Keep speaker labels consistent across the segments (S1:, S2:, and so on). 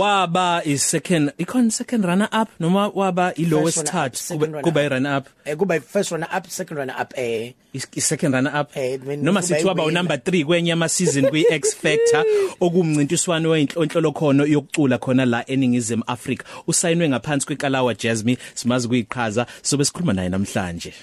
S1: waba is second icon second runner up noma waba i lowest
S2: First runner up,
S1: touch
S2: second runner
S1: kuba i
S2: up.
S1: runner up
S2: eh kuba first runner up second runner up eh
S1: is is second runner up
S2: Eh, mina
S1: noma
S2: kuba
S1: sithi waba
S2: i-winner.
S1: number 3 kwenye ama season kwi X Factor okumncintiswano wenhlonhlolo khona yokucula khona la eningizimu Africa usayinwe ngaphansi kwekalawa Jasmine simazi kuyiqhaza sobe sikhuluma naye namhlanje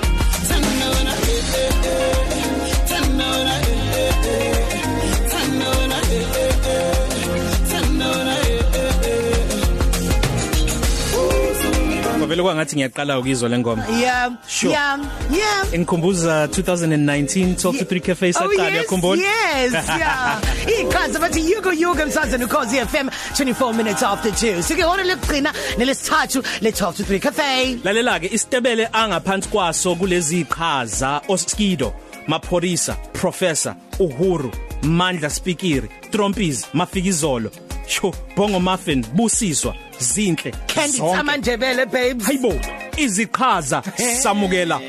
S1: Ngavele kwangathi ngiyaqala ukizwa lengoma
S2: yeah
S1: Sure.
S2: yeah yeah
S1: Ingikhumbuza 2019 Talk to 3 Cafe
S2: Oh
S1: saqala
S2: yes,
S1: yakhumbula
S2: yes, yeah. Iqhaza bathi Yugo Yugo emsazweni ukhozi FM 24 minutes after 2. Sike hona lekugcina nelesithathu le Talk to 3 Cafe.
S1: Lalela ke isitebele angaphansi kwaso kulezi iqhaza Oskido Maphorisa Professor Uhuru Mandla Spikiri Trompies Mafikizolo Sho Bongo Muffin Busiswa Zinhle
S2: Candy
S1: zonke.
S2: Tamandebele babes.
S1: hayibo iziqhaza samukela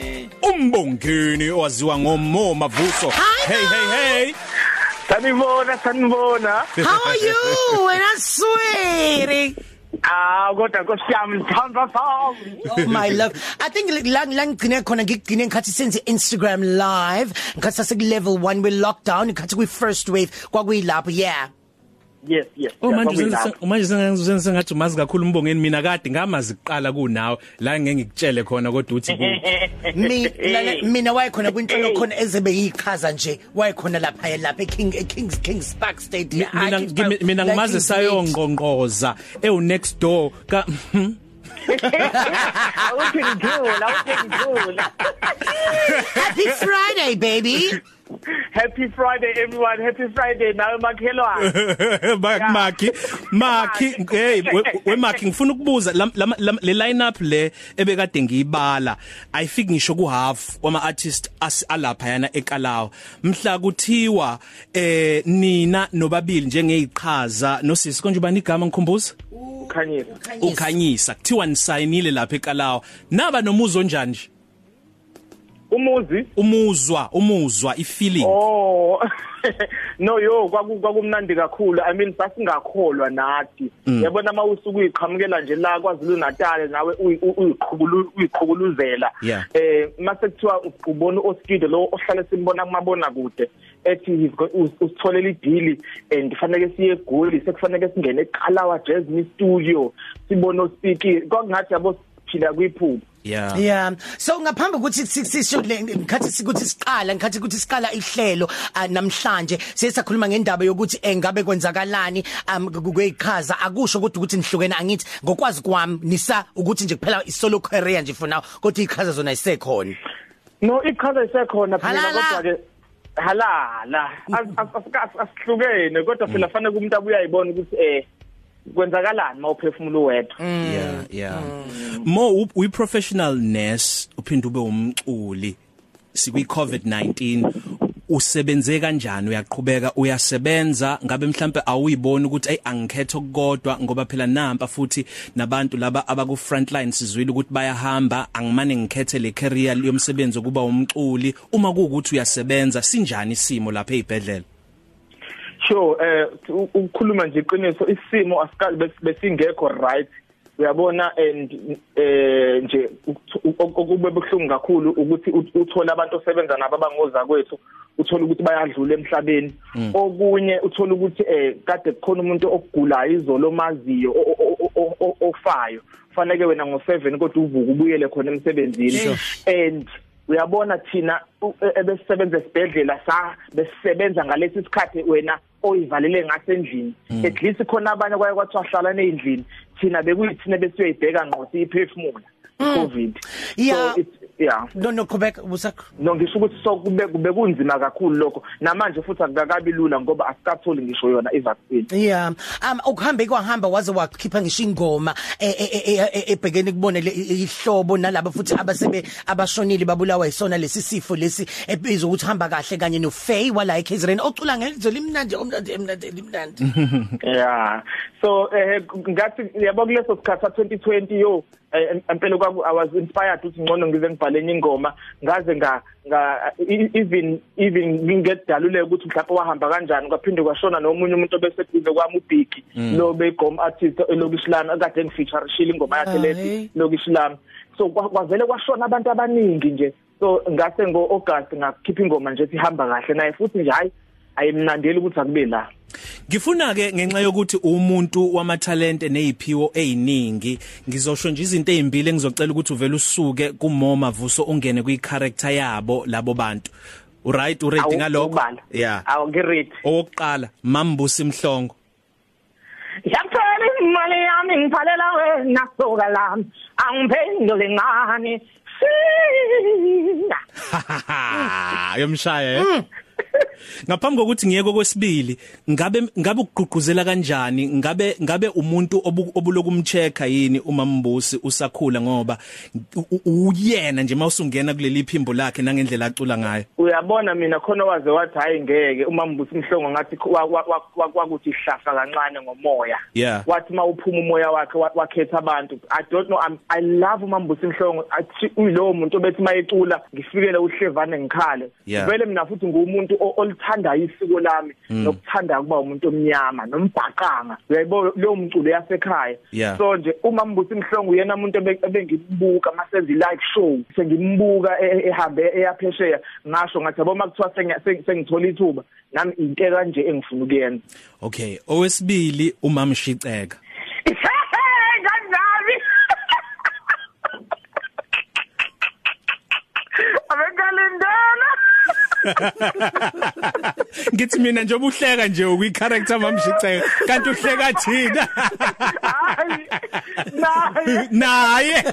S1: umbongeni owaziwa ngomo mavuso
S2: Hi,
S1: hey hey hey
S3: Sanibona sanibona.
S2: How are you? And I swear.
S3: Ah kodwa nkosiyami ngithanda sami.
S2: Oh my love. I think la la ngigcine khona ngigcine ngikhathi senze Instagram live. Ngikhathi sase level 1 we lockdown, ngikhathi kwi first wave kwakuyilapho yeah.
S3: Yes yes.
S1: Oh manje
S3: kwakuyilapho.
S1: senze manje senze sengathi umazi kakhulu umbongeni mina kade ngamazi kuqala kunawe. La ngeke ngikutshele khona kodwa uthi ku
S2: mina mina wayekhona kwinhlolo khona ezebe yiqhaza nje wayekhona lapha lapha eKing eKings Kings Park Stadium.
S1: Mina ngimi- mina ngimaze sayongqongqoza ewu next door ka
S3: Awuthi ngidlula, awuthi ngidlula.
S2: Happy Friday baby.
S3: Happy Friday everyone. Happy Friday. Nawe makhelwane.
S1: Maki Maki hey we- we Maki ngifuna ukubuza le lineup le ebekade ngiyibala. Ayifiki ngisho ku half wama artist as- alapha yana ekalawa. Mhla kuthiwa eh nina nobabili njengeziqhaza nosisi. Konje bani igama ngikhumbuza
S3: Khanyisa.
S1: ukhanyisa. Kuthiwa nisayinile lapha ekalawa. Naba nomuzo njani
S3: Umuzi?
S1: umuzwa umuzwa ifeeling
S3: Oh. No yo kwaku kwakumnandi kakhulu. I mean sasingakholwa nathi. Yabona mawusuku uyiqhamukela nje la kwaZulu Natal nawe uyiqhubulu uyiqhubuluzela.
S1: Yeah.
S3: Eh mase kuthiwa ubona uOskido lo ohlala simbona kumabona kude ethi he's got- us- usitholela idili and kufanele siye egoli sekufanele singene eqalawa Jasmine studio sibone uSpiki kwakungathi yabo phila kwiphupho.
S1: Yeah
S2: Yeah so ngaphambi ukuthi sisho ngikhathi sikuthi siqala ngikhathi ukuthi siqala ihlelo ah, namhlanje siyasakhuluma ngendaba yokuthi engabe kwenzakalani um kweyiqhaza akusho ukuthi ukuthi nihlukene angithi ngokwazi kwami nisa ukuthi nje kuphela isolo career nje for now kodwa iqhaza zona isekhona
S3: No iqhaza isekhona phela
S2: Halala.
S3: kodwa ke halala As- as- as- asihlukene kodwa phela fanele umuntu abuye ayibone ukuthi eh kwenzakalani mawuphefumula uwedwa?
S1: Yeah yeah. Mo u- uyi professional nurse uphinde ube umculi sikwi covid-19 usebenze kanjani? Uyaqhubeka uyasebenza? Ngabe mhlambe awuyiboni ukuthi ay angikhethe okukodwa ngoba phela nampa futhi nabantu laba abaku frontline sizwile ukuthi bayahamba. Angimane ngikhethe le career yomsebenzi kuba umculi. Uma kuukuthi uyasebenza sinjani isimo lapha ezibhedlela
S3: sure eh ukukhuluma nje iqiniso isimo asikali bes- besingekho right. Uyabona and eh nje okube buhlungu kakhulu ukuthi ut- uthole abantu osebenza nabo abangoza kwethu uthola ukuthi bayadlula emhlabeni. Okunye uthola ukuthi eh kade kukhona umuntu okugulayo izolo maziyo ofayo. Fanele wena ngo7 kodwa uvuka ubuyele khona emsebenzini. And uyabona thina e- ebesisebenza esibhedlela sa besisebenza ngalesi sikhathi wena oyivalele ngasendlini at least khona abanye kwaye kwathi wahlala nezindlini thina bekuyithina besiyoyibheka ngqo siyiphefumula covid
S2: Yeah.
S3: so it's yeah
S2: no no qhubeka busakho
S3: no ngisho ukuthi so kube kube kunzima kakhulu lokho. Namanje futhi akukakabi lula ngoba asikatholi ngisho yona ivaccine.
S2: Yeah um ukuhambe kwahamba waze wakhipha ngisho ingoma e- e- e- e- ebhekene kubone le- ihlobo nalabo futhi abasebe abashonile babulawa isona lesi sifo lesi ebizwa ukuthi hamba kahle kanye no Faye wala eKZN ocula ngelizwe limnandi omnandi emnandi limnandi.
S3: Yeah so eh ngathi yabo kuleso sikhathi sa 2020 yo. Eh, empela kwaku I was inspired ukuthi ngcono ngize ngibhale enye ingoma. Ngaze nga even even ngingedaluleke ukuthi mhlawumbe wahamba kanjani kwaphinde kwashona nomunye umuntu obeseduze kwami ubhiki lo begom artist elokishilana akade ngifeature shila ingoma yakhe lethi lokishilana so kwa- kwavele kwashona abantu abaningi nje. So ngase ngo August ngakhipha ingoma nje ethi ihamba kahle naye futhi nje hayi ayimnandeli ukuthi akube la
S1: Ngifuna ke ngenxa yokuthi umuntu wamathalente neziphiwo eziningi ngizosho nje izinto ezimbili engizocela ukuthi uvele usuke kumoma vuso ungene kwi character yabo labo bantu. Uright uready
S3: Awu-
S1: ngalokho?
S3: ukubala.
S1: Yeah.
S3: awu ngiready
S1: Owokuqala Mambusi Mhlongo.
S3: Ngiyathola imali yami ngiphalela wena soka lami angiphendule ngani Sina
S1: Yomshaya eh? Ngaphambi kokuthi ngiye kokwesibili ngabe ngabe ukugqugquzela kanjani? Ngabe ngabe umuntu obu- obulokumchecka yini umambusi usakhula? Ngoba u- u- uyena nje mawusungena kuleli phimbo lakhe nangendlela acula ngayo.
S3: Uyabona mina khona waze wathi hayi ngeke. Umambusi mhlongo ngathi wa- wa- wa- wa- kwakuthi ihlafa kancane ngomoya.
S1: Yeah.
S3: wathi mawuphuma umoya wakhe wa- wakhetha abantu. I don't know I'm, i love umambusi mhlongo. Athi uyilowo muntu obethi mayecula ngifikele uhlevane ngikhale.
S1: Yeah.
S3: vele mina futhi ngumuntu o- olithandayo isiko lami nokuthanda ukuba umuntu omnyama nombhaqanga. Uyayibona? Leyo mculo yasekhaya
S1: Yeah.
S3: so nje umambusi mhlongo uyena umuntu ebe- ebengimbuka masenzi live show sengimbuka e- e- ehambe eyaphesheya ngasho ngathi yabo makuthiwa sengi- sengi- sengithola ithuba nami into kanje engifuna ukuyenza.
S1: Okay owesibili umamshiceka
S3: kanjani abengalindela
S1: ngithi mina nje obuhleka nje ukwi character mamshiceka. Kanti uhleka thina.
S3: Hayi nayi
S1: naye.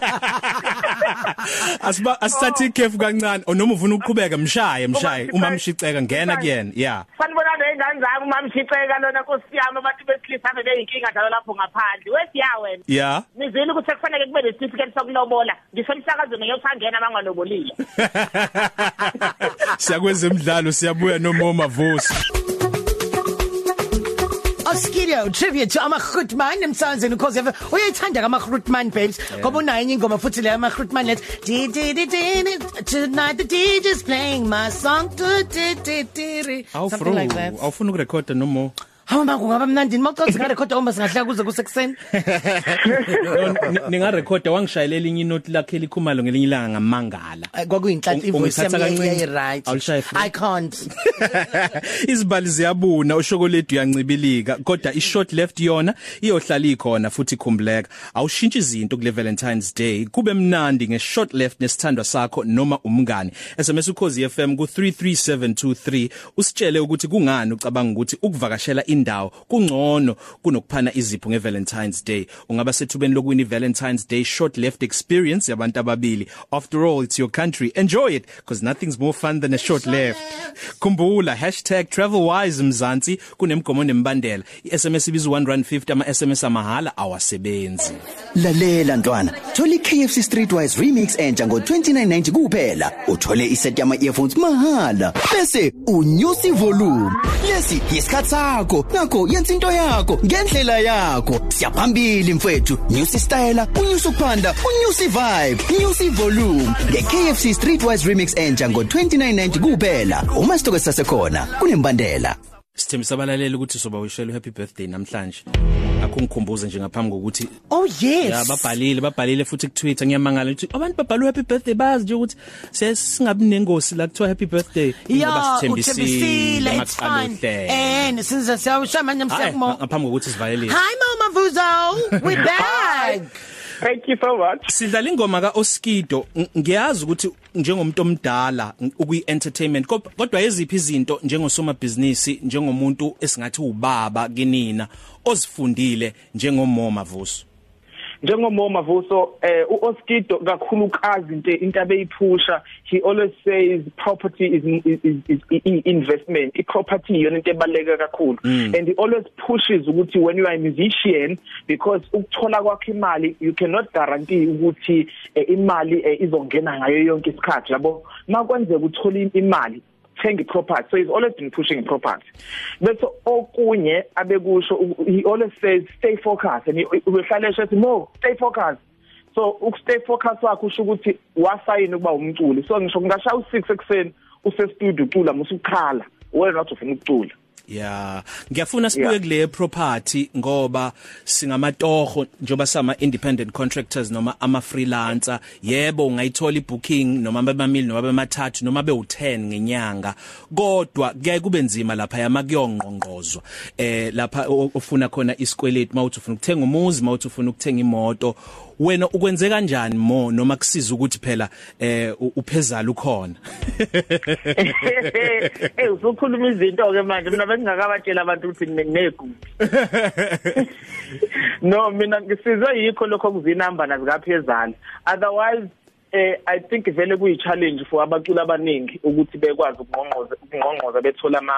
S1: Asiba asithathe ikhefu kancane. Onoma ufuna ukuqhubeka mshaye mshaye. Uma mshiceka ngena kuyena. yeah.
S3: Sanibona neyingane zami umamshiceka lona nkosi yami abantu besilisa ave beyinkinga njalo lapho ngaphandle. Wesiya wena.
S1: Yeah.
S3: Nizwile ukuthi kufanele kube nesitifiketi sokulobola. Ngisemsakazweni ngiyosangena bangalobolile.
S1: siyakwezemidlalo siyabuya nomoma vusi
S2: Oskidio tribute to amakhutman emsakazweni because ever uyayithanda kamakhutman babes ngoba unayo ingoma futhi le let di di di tonight the DJ's playing my song. To something like that.
S1: awufuna ukurekhoda nomo
S2: Hawu manje kungaba mnandi. Mawucathi ngarekhoda uma singahlala kuze kusekuseni.
S1: Ningarekhoda wangishayelela inye inoti lakhe elikhumalo ngelinye ilanga ngamangala.
S2: Kwakuyinhlanhla
S1: Ung-
S2: ivoice
S1: ungithatha
S2: yami
S1: kancane.
S2: yayi right.
S1: Awulishaye futhi?
S2: I can't.
S1: Izibali ziyabuna ushokoledi uyancibilika. Kodwa ishort left yona iyohlala ikhona futhi ikhumbuleka. Awushintshi izinto kule Valentine's Day. Kube mnandi ngeshort left nesithandwa sakho noma umngani. SMS ukhozi FM ku 33723 usitshele ukuthi kungani ucabanga ukuthi ukuvakashela indawo kungcono kunokuphana izipho ngeValentine's Day ungaba sethubeni lokwini Valentine's Day short left experience yabantu ababili after all it's your country enjoy it because nothing's more fun than a short left khumbula #travelwise mzansi kunemgomo nembandela iSMS ibizwa 150 ama SMS amahala awasebenzi
S4: Lalela ntwana, thola iKFC Streetwise Remix entsha ngo2990 kuphela. Uthole iset yama earphones mahala. Bese unyusa ivolume. Lesi isikhatsi sakho. Nakho yenza into yakho ngendlela yakho. Siyaphambili mfethu. Nyusa style, unyusa ukuphanda, unyusa vibe, unyusa volume. NgeKFC Streetwise Remix entsha ngo2990 kuphela. Uma sitoko sasekhona, kunembandela.
S1: Sithembisa abalaleli ukuthi soba wishela happy birthday namhlanje akho ngikhumbuze nje ngaphambi kokuthi
S2: Oh yes.
S1: Ya babhalile babhalile futhi ku Twitter ngiyamangala ukuthi abantu babhalwe happy birthday. Bazi nje ukuthi singabi nengosi la kuthiwa happy birthday.
S2: Yeah uthembisile it's fine.
S1: eh
S2: and since siyawusha manje msekumo
S1: ngaphambi kokuthi sivalele
S2: Hi Mama Vuzo we back.
S3: Thank you so much.
S1: Sidlala ingoma ka Oskido. Ng- ngiyazi ukuthi njengomuntu omdala ukwi entertainment kodwa eziphi izinto njengosomabhizinisi njengomuntu esingathi ubaba kinina ozifundile njengomoma vuso
S3: njengomoma vuso eh uOskido kakhulukazi into into abeyiphusha he always says property is is, is, is, is investment. I property yona into ebaleka kakhulu. And he always pushes ukuthi when you are a musician because ukuthola kwakhe imali you cannot guarantee ukuthi eh, imali eh, izongena ngayo yonke isikhathi yabo? Makwenzeka uthola imali thenga iproperty so he's always been pushing property bese okunye abekusho he always says stay focused. And ubehlala esho mo stay focused. So ukustay focus wakhe usho ukuthi wasayina ukuba umculi. So ngisho ngashaya u6 ekseni use studio ucula musukhala wena wathi ufuna ukucula.
S1: Yeah, ngiyafuna sibuye kule property ngoba singamatoho njoba sama independent contractors noma ama freelancer. Yebo ungayithola ibooking noma bebamili noma bemathathu noma be10 ngenyanga. Kodwa kuyaye kube nzima lapha yama kuyongqongqozwa. Eh lapha ofuna khona isikweleti mawuthi ufuna ukuthenga umuzi mawuthi ufuna ukuthenga imoto wena ukwenze kanjani mo noma kusiza ukuthi phela eh uphezala ukhona?
S3: Eh usukhuluma izinto ke manje. Mina bengingakabatshela abantu ukuthi ngineguphi No mina ngisizwe yikho lokho kuzinamba nazikaphezala otherwise eh i think vele kuyi challenge for abaculi abaningi ukuthi bekwazi ukungqongqoza ukungqongqoza bethola ama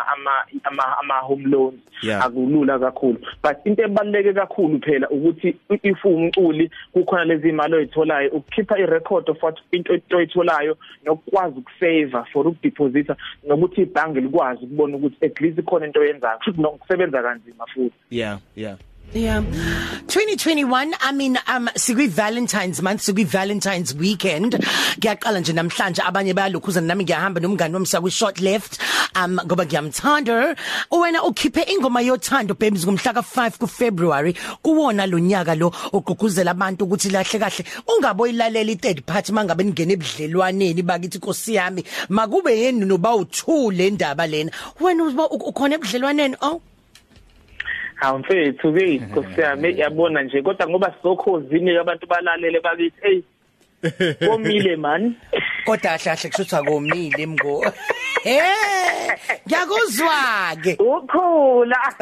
S3: ama ama home loans. Akulula kakhulu. But into ebaluleke kakhulu phela ukuthi if umculi kukhona lezi imali oyitholayo ukukhipha irecord of what into oyitholayo nokwazi ukusave for ukudeposita nokuthi ibhange likwazi ukubona ukuthi at least khona into oyenzayo futhi nokusebenza kanzima futhi.
S1: Yeah yeah.
S2: Yeah. 2021 I mean um sikwi Valentine's month sikwi Valentine's weekend. Ngiyaqala nje namhlanje abanye bayalokhuza nami ngiyahamba nomngani wami sakwi short left um ngoba ngiyamthanda. Wena ukhiphe ingoma yothando babes ngomhla ka5 ku February kuwona lo nyaka lo oguguzela abantu ukuthi lahle kahle ungaboyilalela i third party mangabe ningena ebudlelwaneni bakithi Nkosi yami makube yeni noba uthule indaba lena. Wena ukhona ebudlelwaneni oh
S3: hawu mfethu ke nkosiyami yabona nje kodwa ngoba sizokhozini abantu balalele bakithi hey komile man.
S2: Kodwa kahle kushuthi akomile mgo eh ngiyakuzwa ke
S3: ukhula.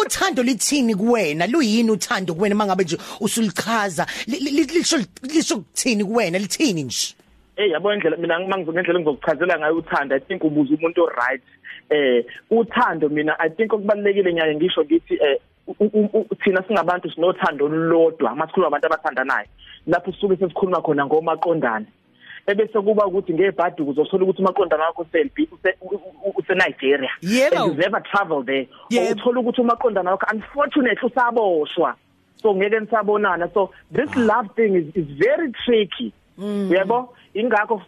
S2: Uthando lithini kuwena? Luyini uthando kuwena mangabe nje usulichaza? Lisho lisho kuthini kuwena? Lithini nje?
S3: Eh yabo indlela mina mangizokuendlela ngizokuchazela ngayo uthando. I think ubuza umuntu right eh uthando mina i think okubalekile nyaye ngisho ngithi eh thina singabantu sinothando olulodwa masikhuluma abantu abathandanayo lapho suke sesikhuluma khona ngomaqondane ebese kuba ukuthi ngebhadi uzothola ukuthi umaqondana wakho uselbi use Nigeria
S2: yebo.
S3: You never travel there. Uthola ukuthi umaqondana wakho unfortunately usaboshwa. So ngeke nisabonana so this love thing is is very tricky. Yebo? Ingakho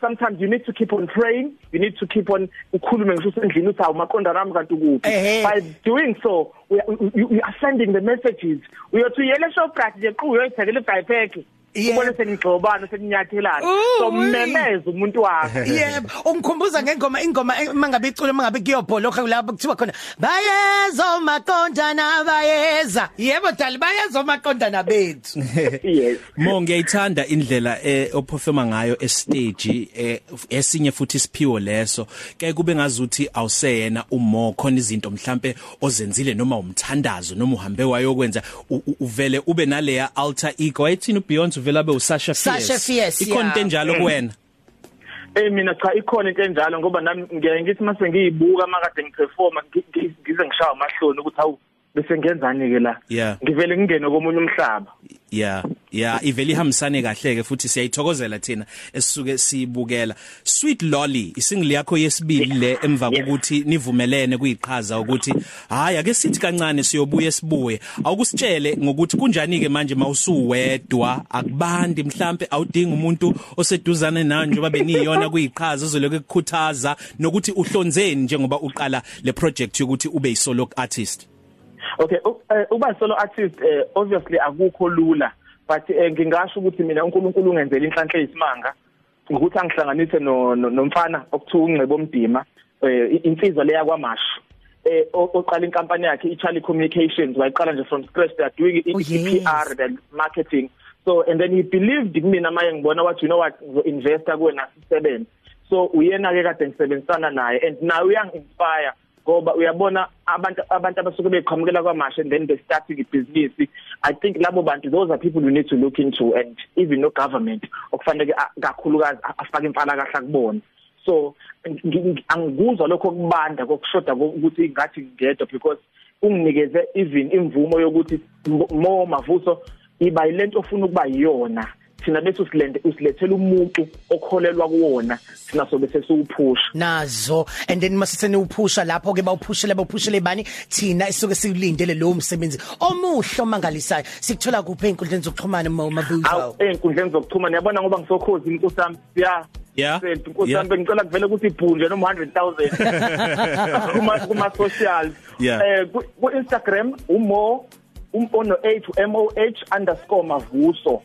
S3: sometimes you need to keep on praying you need to keep on ukhulume ngisho usendlini uthi awumaqonda nami kanti ukuphi? By doing so we are, you, you are sending the messages. Uyothi uyele shoprite nje qhu uyoyithekela ibhayipeki ubone senigxobana seninyathelana so mmemeza umuntu wakhe.
S2: Yebo. Ungikhumbuza ngengoma ingoma mangabe icule mangabe kuyobholokha lapho kuthiwa khona bayeza maqondana bayeza. Yebo dali bayeza maqondana bethu.
S3: Yes.
S1: Mo ngiyayithanda indlela eh operforma ngayo estage eh esinye futhi isiphiwo leso. Ke kube ngazuthi awuseyena umo khona izinto mhlambe ozenzile noma umthandazo noma uhambe wayokwenza. Uvele ube naleya alter ego. Ayithini ubeyond uvela be uSasha Fierce.
S2: Sasha Fierce
S1: ikhona into enjalo kuwena?
S3: Eh mina cha ikhona into enjalo ngoba nami ngiye ngithi mase ngiyibuka makade ngiperforma ngize ngishaya amahloni ukuthi hawu bese ngenzani ke la ngivele ngingene komunye umhlaba.
S1: Yeah yeah iveli ihambisane kahle ke futhi siyayithokozela thina esisuke sibukela sweet lolly isingili yakho yesibili le emva kokuthi nivumelene kuyiqhaza ukuthi hayi ake sithi kancane siyobuye sibuye awukusitshele ngokuthi kunjani ke manje mawusuwedwa akubandi mhlambe awudinga umuntu oseduzane nawe njengoba beniyona kuyiqhaza ozoloke ukukhuthaza nokuthi uhlonzeni njengoba uqala le project yokuthi ube yi solo artist.
S3: Okay uba solo artist obviously akukho lula but ngingasho ukuthi mina uNkulunkulu ungenzela inhlanhla eyisimanga ukuthi angihlanganise nomfana okuthiwa ungcebo omdima insizwa leya kwamashu eh oqala inkampani yakhe iCharlie Communications wayiqala nje from scratch they are doing it PR the marketing. So and then he believed kumina maye ngibona wathi you know what? Investor kuwena sisebenze. So uyena ke kade ngisebenzisana naye and now uyang inspire ngoba uyabona abantu abantu abasuke beqhamukela kwamasha and then they starting ibusiness i think labo bantu those are people we need to look into and even no government okufanele kakhulukazi afake imfala kahle kubona so angikuzwa lokho kubanda kokushoda ukuthi ngathi ngedwa because unginikeze even imvumo yokuthi mo mavuso iba yilento ofuna ukuba yiyona. Thina bese usilende usilethela umuntu okholelwa kuwona thina sobe sesiwuphusha.
S2: Nazo. And then masithene uphusha lapho ke bawuphushele bawuphushele bani? Thina isuke sikulindele lo msebenzi. Omuhle omangalisayo. Sikuthola kuphi einkundleni zokuxhumana mabuzo
S3: awu einkundleni zokuxhumana yabona ngoba ngisokhozi inkosi yami. Siya
S1: Yeah.
S3: inkosi
S1: Yeah.
S3: yami bengicela kuvele ukuthi ibhunje noma 100000 kuma kuma socials
S1: Yeah.
S3: eh ku ku Instagram umo umono 8 mo h_mavuso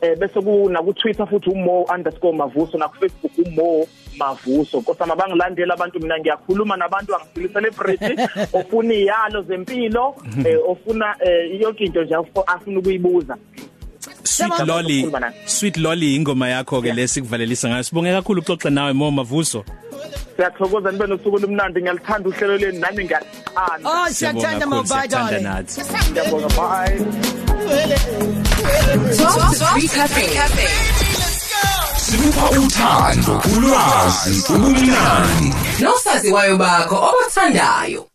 S3: eh bese kuna ku Twitter futhi umo_mavuso na ku Facebook umo mavuso nkosama bangilandela abantu mina ngiyakhuluma nabantu angifili celebrity ofuna iyalo zempilo eh ofuna eh yonke into nje afo- afuna ukuyibuza.
S1: Sweet
S3: Yabona,
S1: Lolly
S3: ukukhuluma naye.
S1: Sweet Lolly ingoma yakho ke lesikuvalelisa ngayo. Sibonge kakhulu ukuxoxa nawe Mo Mavuso.
S3: Siyathokoza nibe nosuku lumnandi ngiyalithanda uhlelo leni nami ngiyaqhanda
S2: oh
S1: Siyabonga
S2: siyathanda
S1: kakhulu,
S2: mobile
S1: siyakuthanda
S2: darling
S1: nathi.
S3: Ngiyabonga bye.
S5: Talk to 3 Cafe.
S6: Sikupha uthando, ulwazi, ubumnandi.
S5: Nosaziwayo bakho obathandayo.